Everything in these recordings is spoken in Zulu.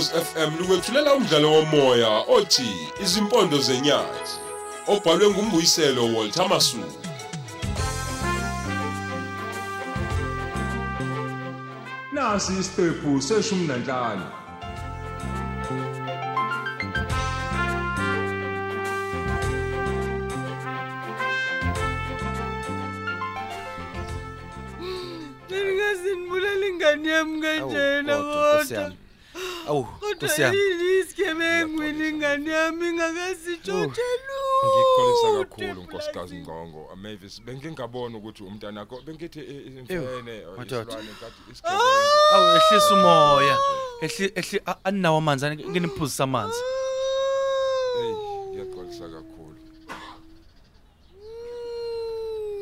Ukhozi FM lukwethulela umdlalo womoya othi Izimpondo zenyathi obhalwe ngumbuyiselo Walter Masuku. Nasi isiqephu seshumi nanhlanu. Ngingase nibulale ingane yami kanjena Awu, kodwa, Nkosi kodwa. yami. Awu, Kodwa yami. yini isigebengu ingane yami ingakasitshontshe Ngikholisa kakhulu nkosikazi Ngqongo. Mavis bengingabona ukuthi umntanakho bengithi eh, imfene isilwane kathi isigebengu. Awu ehlisa umoya. Ehli ehli a- aninawo amanzi nginiphuzisa amanzi. Hey, ngiyaqolisa kakhulu.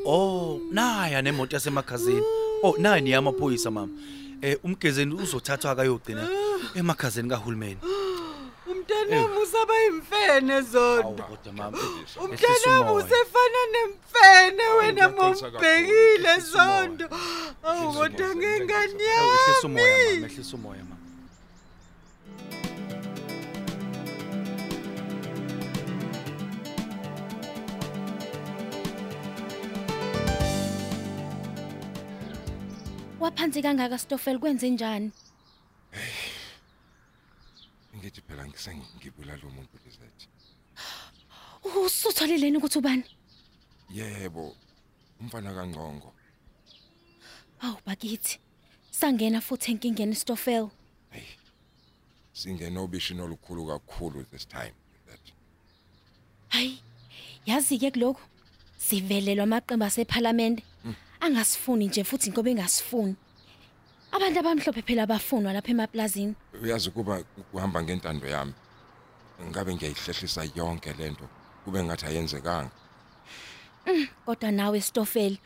Oh, naya nemoto yasemakhazeni. Oh, nayi ni yamaphoyisa mama. Eh umgezeni uzothathwa akayogcina emakhazeni kahulumeni. Umntanami usaba imfene Awu zodwa. kodwa mama. Umntanami usefana nemfene wena ngiyaqolisa mombhekile Ehlisa umoya. zondo. Awu Ehlisa kodwa umoya, ngengane Ehlisa umoya yami. mama, ehlisa umoya mama. Waphansi kangaka Stoffel kwenze njani? Ngisengibulala umuntu lezathi. Usutholeleni ukuthi ubani? Yebo. Umfana kaNgqongo. Awu bakithi. Sangena futhi enkingeni Stoffel. Hey. Singena obishini olukhulu kakhulu this time. That. Hayi. Yazi ke kuloko sivelelwa amaqembu aseParliament. Angasifuni nje futhi ngoba engasifuni. Abantu abamhlophe phela abafunwa lapha emaplazini. Uyazi kuba kuhamba ngentando yami. Ngabe ngiyayihlehlisa yonke lento kube ngathi ayenzekanga. Kodwa nawe Stoffel,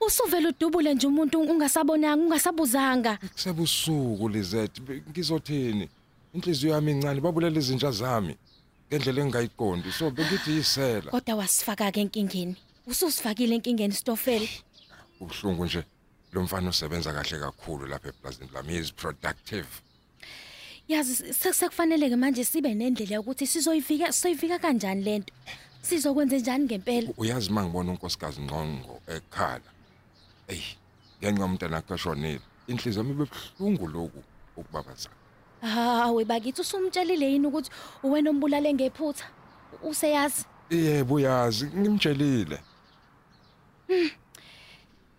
usuvela udubule nje umuntu ungasabonanga, ungasabuzanga. Kusebusuku Lizette ngizothini? Inhliziyo yami incane babulela izinja zami ngendlela engayiqondi so bengithi yisela. Kodwa wasifaka ke enkingeni. Ususifakile enkingeni Stoffel. Ubhlungu nje lo mfana usebenza kahle kakhulu lapha eplazini lami he is productive. Yazi sekufanele ke manje sibe nendlela yokuthi sizoyivika sizoyivika kanjani lento. Sizokwenza njani ngempela? Uyazi mangibona unkosikazi Ngqongo ekhala. Ey, ngenxa umntana kashonile. Inhliziyo yami ibebhlungu lokhu ukubabaza. Hawe bakithi usumtshelile yini ukuthi uwena ombulale ngephutha? Useyazi? Yebo uyazi ngimtshelile.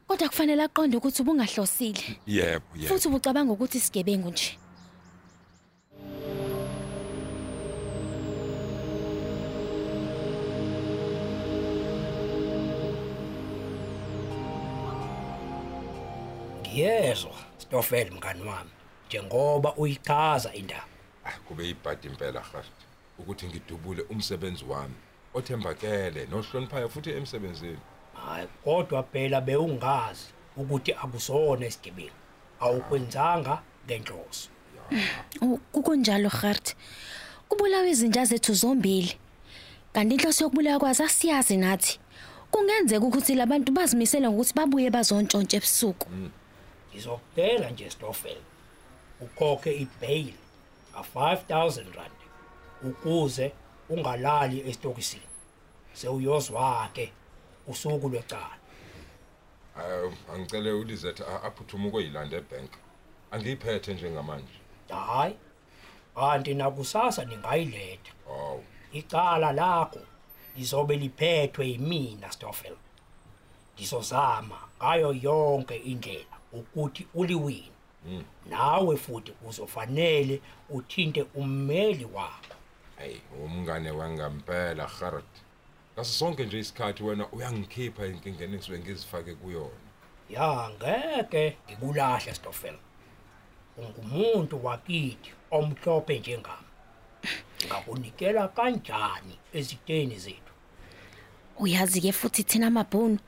Kodwa kufanele aqonde ukuthi ubungahlosile. Yebo, yebo. Futhi ubucabanga ukuthi isigebengu nje. Ngiyezwa Stoffel mngani wami njengoba uyichaza indaba Ah, kube ibhadi impela fast ukuthi ngidubule umsebenzi wami othembakele nohloniphayo futhi emsebenzini. Hayi kodwa phela bewungazi ukuthi akusona isigebengu awukwenzanga ngenhloso U- Kukunjalo Gert. Kubulawa izinja zethu zombili. Kanti inhloso yokubulawa kwazo asiyazi nathi. Kungenzeka ukuthi labantu bazimisele ngokuthi babuye bazontshontshe ebusuku. ngizokutela nje Stoffel ukhokhe ibail ka5000 rand ukuze ungalali estokisini sewuyozwa ke usuku lwecala Hayi, angicele uLizette a- aphuthuma ukuyilanda ebank. Angiyiphethe njengamanje. hayi kanti nakusasa ningayiletha Aw, icala lakho lizobe liphethwe yimina Stoffel. Ngizozama ngayo yonke indlela ukuthi uliwine. Nawe futhi uzofanele uthinte ummeli wakho. Hey, umngane wangampela Gerard. Ngaso sonke nje isikhathi wena uyangikhipha inkingeni engisuke ngizifake kuyona. ya ngeke ngikulahle Stoffel ungumuntu wakithi omhlophe njengami ngakunikela kanjani eziteni zethu Uyazi ke futhi thina amabhunu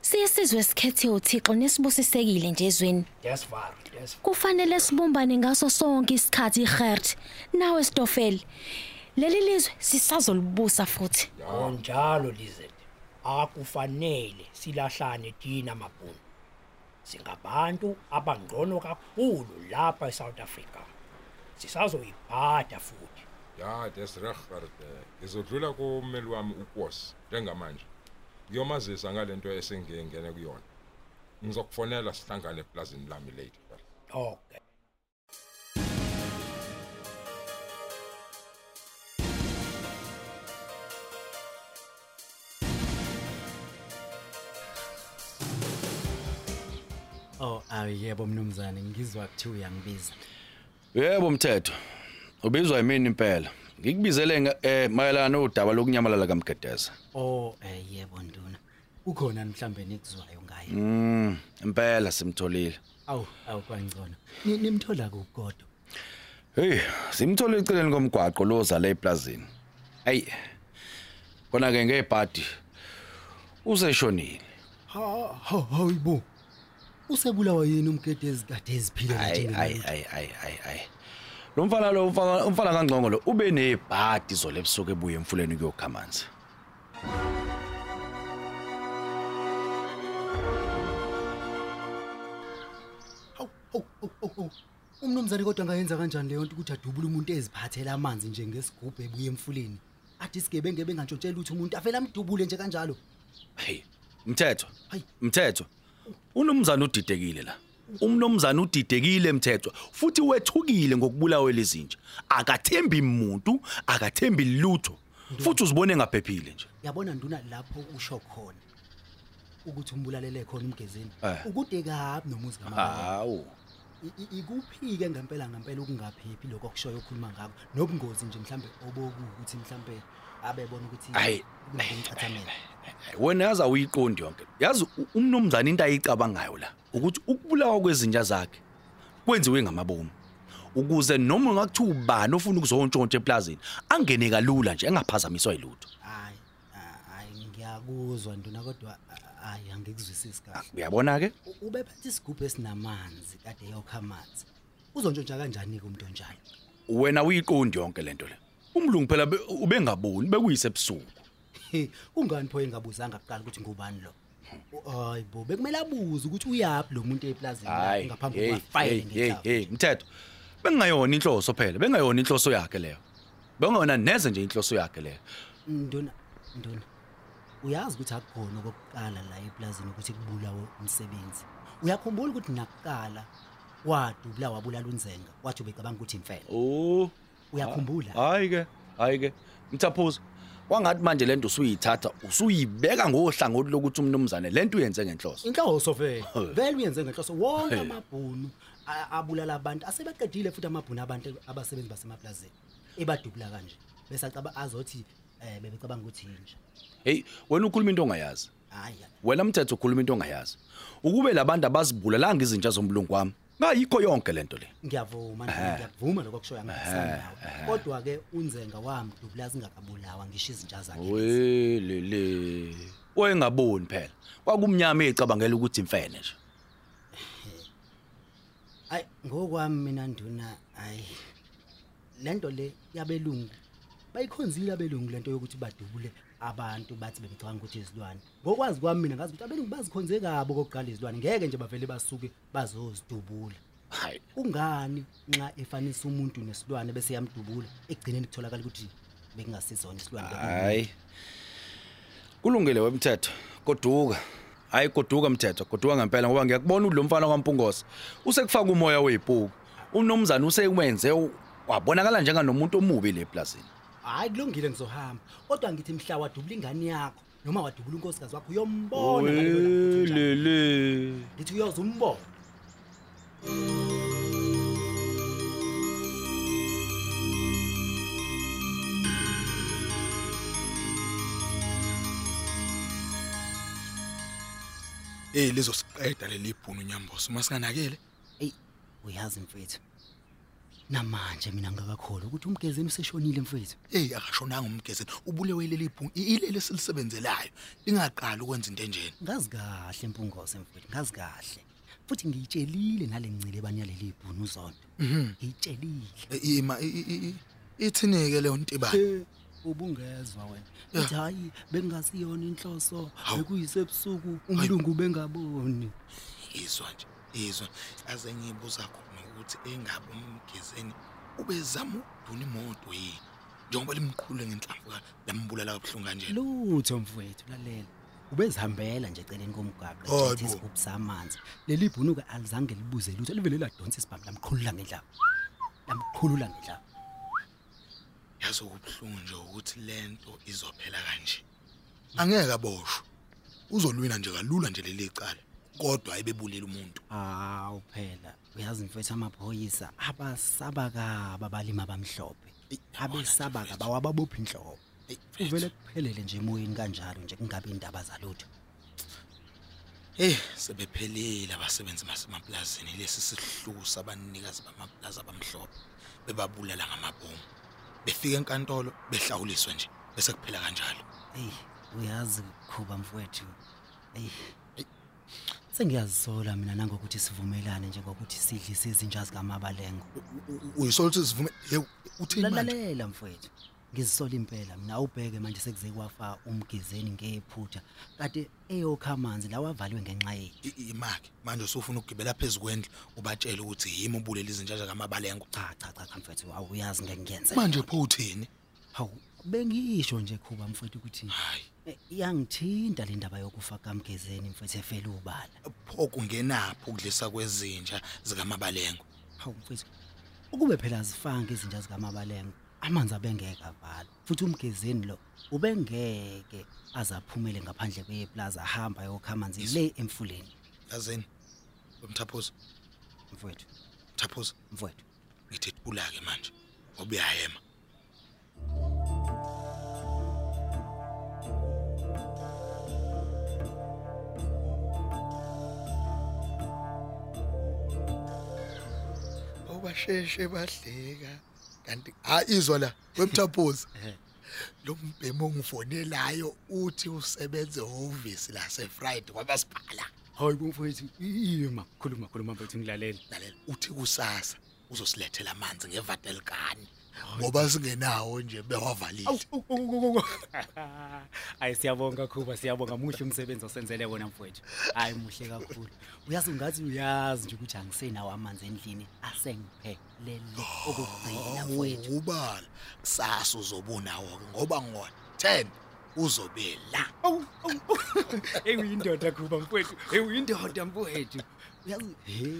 siye sizwe sikhethe uThixo nesibusisekile nje ezweni. yesivaro yes Kufanele sibumbane ngaso sonke isikhathi Gert. Nawe Stoffel. Leli lizwe sisazolibusa futhi. Onjalo Lizette. Akufanele silahlane thina mabhunu. Singabantu abangcono kakhulu lapha eSouth Africa. sisazoyibhada futhi ya desreghard ngizodlula kummeli wami ukwosi njengamanje ngiyomazisa ngalento esengingene kuyona ngizokufonela sihlangane eplazini lami late okay Oh awuyebo mnumzane ngizwa kuthi uyangibiza. Yebo mthetho. Ubizwa yimini impela. Ngikubizele eh mayelana nodaba lokunyamalala kaMgedeza. Oh eh yebo nduna. Ukhona mhlambe nikuzwayo ngaye. Mm, impela simtholile. Awu awu kwangcono. Ni- Nimthola kukodwa. Hey, simthola eceleni komgwaqo loza la eplazini. Hey. Kona ke ngebhadi. Useshonile. Ha ha hayibo. Usebulawa yini umgedezi kade eziphilela Ay nje ay ay ay ay ay. Lo mfana lo umfana umfana kaNgcongo lo ube nebhadi zole ebusuku ebuye emfuleni kuyokha amanzi. Hawu hawu hawu, hawu. Umnumzane kodwa angayenza kanjani leyo nto ukuthi adubule umuntu eziphathela amanzi nje ngesigubhu ebuye emfuleni. Athi sigebengu bengantshontshela ukuthi umuntu afela amdubule nje kanjalo. Hey, mthetho. Hayi. Mthetho. Unomzana udidekile la. Umnomzana udidekile mthetho futhi wethukile ngokubulawa lezinja. Akathembi umuntu, akathembi lutho. Futhi uzibone ngaphephile nje. Yabona nduna lapho usho khona ukuthi umbulalele khona umgezeni. Eh. Ukude kabi nomuzi kamama. Hawu. I- i- Ikuphike ngempela ngempela ukungaphephi lokho okushoyo okhuluma ngako. Nobungozi nje mhlambe obokuthi mhlambe abebona ukuthi Hayi. kunomchathamela. Wena yaza uyiqondi yonke. Yazi u- umnomzana into ayicabangayo la ukuthi ukubulawa kwezinja zakhe kwenziwe ngamabomu. Ukuze noma ungakuthiwa ubani ofuna ukuzontshontsha eplazini angene kalula nje engaphazamiswa yilutho. Hayi, a- hayi ngiyakuzwa nduna kodwa a- hayi angikuzwisisi kahle. Uyabona ke? U- Ubephethe isigubhu esinamanzi kade yokha amanzi. Uzontshontsha kanjani ke umuntu onjalo? wena uyiqondi yonke lento le umlungu phela be- ubengaboni bekuyise ebusuku He, kungani pho engabuzanga kuqala ukuthi ngubani lo? U- Hayi bo, bekumele abuze ukuthi uyaphi lo muntu eplazini hayi ngaphambi hey kokuba file hey hey ngekhaya. hey mthetho bengayona inhloso phela bengayona inhloso yakhe leyo bengayona neze nje inhloso yakhe leyo Nduna, nduna. Uyazi ukuthi akukhona okokuqala la eplazini ukuthi kubulawe umsebenzi. Uyakhumbula ukuthi nakuqala wadubula wabulala unzenga, wathi ubecabanga ukuthi imfene. oh Uyakhumbula? hayi ke hayi ke mthaphuzo kwangathi manje lento usuyithatha usuyibeka ngohlangothi lokuthi umnumzane lento uyenze ngenhloso Inhloso vele. Hey. Vele uyenze ngenhloso wonke Hey. amabhunu a- abulala abantu asebeqedile futhi amabhunu abantu abasebenzi basemaplazini. Ebadubula kanje. Bese acaba azothi eh bebecabanga ukuthi inje. hey wena ukhuluma into ongayazi Hayi. wena mthetho ukhuluma into ongayazi ukube labantu abazibulalanga izinja zomlungu wami ngayikho yonke lento le Ngiyavuma nje ngiyavuma lokho kushoya ngakusana nawe. Kodwa ke unzenga wami dubula singakabulawa ngisho izinja zakhe. lezi. welele wayengaboni phela kwakumnyama ecabangela ukuthi imfene nje Ay ngokwami mina nduna ay lento le yabelungu bayikhonzile abelungu lento yokuthi badubule abantu bathi bebecabanga ukuthi izilwane. Ngokwazi kwami mina ngazi ukuthi abelungu bazikhonze kabo kokuqala izilwane ngeke nje bavele basuke bazozidubula. Hayi. Ungani nxa efanisa umuntu nesilwane bese yamdubula ekugcineni kutholakala ukuthi bekungasizona isilwane hayi. Kulungile wemthetho goduka. Hayi goduka mthetho. Goduka ngempela ngoba ngiyakubona ukuthi lo mfana kwaMpungosi usekufaka umoya weyipuku unomzana usewenze u- wabonakala njenganomuntu omubi le plazini hayi kulungile ngizohamba kodwa ngithi mhla wadubula ingane yakho noma wadubula unkosikazi wakho uyombona ngalelo langa ukuthi unjani. welele ngithi uyoze umbone Eh lizosiqeda leli bhunu nyambosi masinganakele. eyi uyazi mfethu namanje mina ngakakholwa ukuthi umgezeni useshonile mfethu. Eh akashonanga umgezeni. Ubulewe leli bhunu ilele silisebenzelayo. Lingaqali ukwenza into enjeni. ngazi kahle mpungose mfethu ngazi kahle. Futhi ngiyitshelile nale ncile banyaleli ibhunu uzonto ngiyitshelile. Eh, Ima i- i- i- ithinike leyo ntibani. Eh, ubungezwa wena. Uthi hayi bekungasiyona inhloso bekuyisebusuku umlungu bengaboni. Izwa nje. Izwa. Aze ngibuza khona. Ukuthi engabe umgezeni ubezama ukuduna imoto yini? Njengoba limqhulule ngenhlamvu ka lambulala kabuhlungu kanje. Lutho mfowethu lalela. Ubezihambela nje eceleni komgaqo Hayi ethethe bo. isigubhu samanzi. Leli bhunuka alizange libuze lutho livele ladonsa isibhamu lamqhulula ngendlaba lamqhulula ngendlaba yazi ukubuhlungu nje ukuthi lento izophela kanje. Angeke aboshwe. Uzolwina nje kalula nje leli cala kodwa ayibebulela umuntu. Hawu phela. Uyazi mfowethu amaphoyisa abasabakaba abalimi abamhlophe. Eyi, abesabaka bawababophi inhloko Eyi, uvele kuphelele nje emoyeni kanjalo nje kungabe indaba zalutho. Hey sebephelile abasebenzi basemaplazini lesi sihluku abanikazi bamaplaza abamhlophe bebabulala ngamabomu befika enkantolo behlawuliswa nje bese kuphela kanjalo. Eyi uyazi khuba mfowethu eyi. Sengiyazisola mina nangokuthi sivumelane njengokuthi sidlise izinja zikamabalengo. U- u- uyisoluthi sivume hey uthini manje? Lalela mfowethu ngizisola impela. Mina awubheke manje sekuze kwafa umgezeni ngephutha. Kade eyokha amanzi lawa avaliwe ngenxa yethu I- imaki manje usufuna ukugibela phezulu kwendlu ubatshele ukuthi yimi ubulela izinjaja kamabalengo cha cha cha cha mfowethu awuyazi ngeke ngiyenze manje pho uthini? Hawu bengisho nje khuba mfowethu ukuthi hayi. eh, iyangithinta le ndaba yokufa kamgezeni mfowethu efela ubala. Pho kungenapho ukudlisa kwezinja zikamabalengo? Hawu mfowethu ukube phela azifanga izinja zikamabalengo amanzi abengeke avala futhi umgezeni lo ubengeke azaphumele ngaphandle kweplaza ahamba ayokha amanzi le emfuleni. Yazini? Wemthaphuza mfowethu. Mthaphuza mfowethu. Ngithi thula-ke manje ngoba uyahema obasheshe badleka. Kanti hayi izwa la wemthaphuza lo mbhemo ongifonelayo uthi usebenze ehhovisi lase-friday kwamasiphala hayi kumfowethu ima khuluma khuluma mfowethu ngilalela lalela uthi kusasa uzosilethela amanzi ngevatelkani ngoba singenawo nje bewavalile. Hayi siyabonga khuba siyabonga. Muhle umsebenzi osenzele wona mfowethu. Hayi muhle kakhulu. Uyazi ungathi uyazi nje ukuthi angisenawo amanzi endlini asengiphelele okugcina mfowethu. Ubala kusasa uzobunawo-ke ngoba ngona 10 uzobe la. Eyi uyindoda khuba mfowethu eyi uyindoda mfowethu. Uyazi he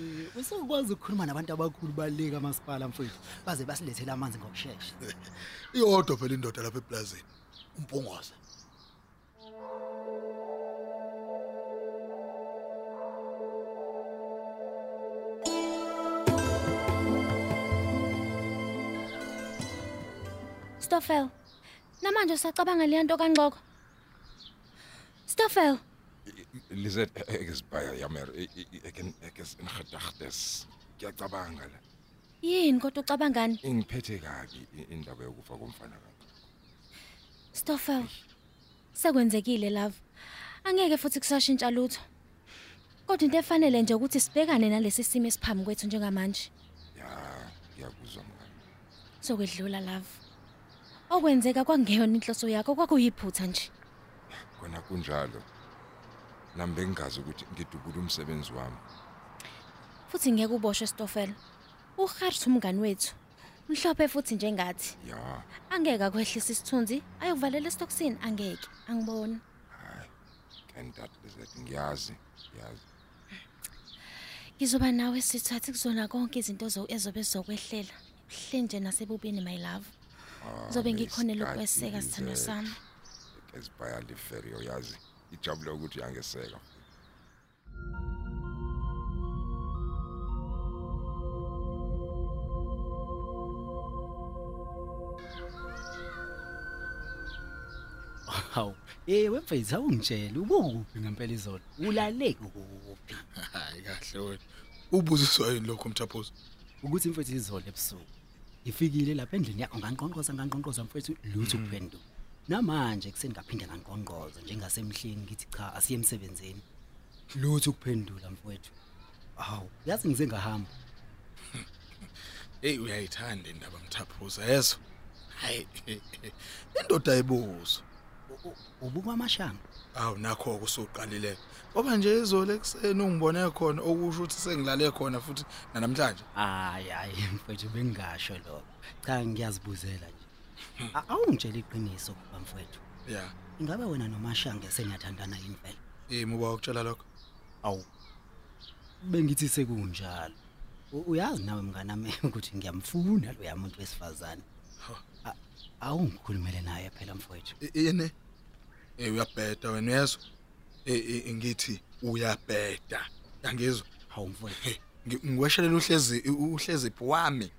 usukwazi ukukhuluma nabantu abakhulu baleka amasipala mfowethu. Baze basilethele amanzi ngokushesha. Iyodwa phela indoda lapha eplazini umpungoza Stoffel. Namanje usacabanga le nto kaNgxoko. Stoffel, Lizet ek is baie jammer. Ek ek ek is in gedagtes. Ngiyacabanga la. yini kodwa ucabangani? Ingiphethe kabi indaba yokufa komfana kaNgqoko. Stoffel. Sekwenzekile love. Angeke futhi kusashintsha lutho. Kodwa into efanele nje ukuthi sibhekane nalesi simo esiphambi kwethu njengamanje. Ya, ngiyakuzwa mngani. Sokwedlula love. Okwenzeka kwangeyona inhloso yakho kwakuyiphutha nje. Kona kunjalo. Nami bengazi ukuthi ngidubula umsebenzi wami. Futhi ngeke uboshwe Stoffel. Uharth umngani wethu. Mhlophe futhi njengathi. Ya, Angeke akwehlisa isithunzi, ayokuvalela estoksini angeke. Angiboni. and that Lizet ngiyazi, ngiyazi. Ngizoba nawe sithathe kuzona konke izinto zo ezobe zizokwehlela. Hle nje nasebubini my love. Zobe ngikhonela ukweseka sithando sami. Esibaya liferio yazi. Ijabule ukuthi yangeseka. hawu eh wemfethu awungitshela ubukuphi ngempela izolo ulale kuphi hayi kahle wena ubuziswa yini lokho mthaphuza ukuthi mfethu izolo ebusuku ifikile lapha endlini yakho nganqonqoza nganqonqoza mfethu lutho kuphenduka namanje kuseni ngaphinde nganqonqoza njengasemhleni ngithi cha asiye emsebenzini. Lutho kuphendula mfethu hawu yazi ngize ngahamba. Hey uyayithanda indaba mthaphuza yezo hayi indoda ayibuzo. Ubukwamashanga Awu nakho kusuqalile. Ngoba nje izolo ekseni ungibone khona okusho ukuthi sengilale khona futhi namhlanje. hayi hayi mfethu bengingasho lokho cha ngiyazibuzela nje A- awungitshela iqiniso kuba mfethu Yeah. ingabe wena nomashange seniyathandana yini phela Yimi uba ukutshela lokho. awu bengithi sekunjalo U- uyazi nawe mnganami ukuthi ngiyamfuna loya muntu wesifazane A- awungikhulumele naye phela mfowethu I- Yini? Eh uyabheda wena uyezwa? Eh eh, ngithi uyabheda. Yangizwa? hawu mfowethu Hey, ngi- ngiweshelela uhlezi uhlezi wami.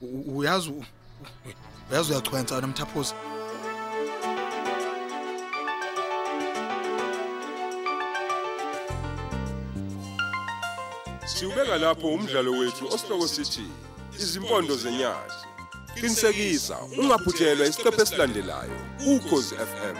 U- u- Uyazi u- uyazi uyachwenza namthaphuza. Siubeka lapho umdlalo wethu osihloko sithi izimpondo zenyathi. Qinisekisa ungaphuthelwa isiqephu esilandelayo ukhozi FM.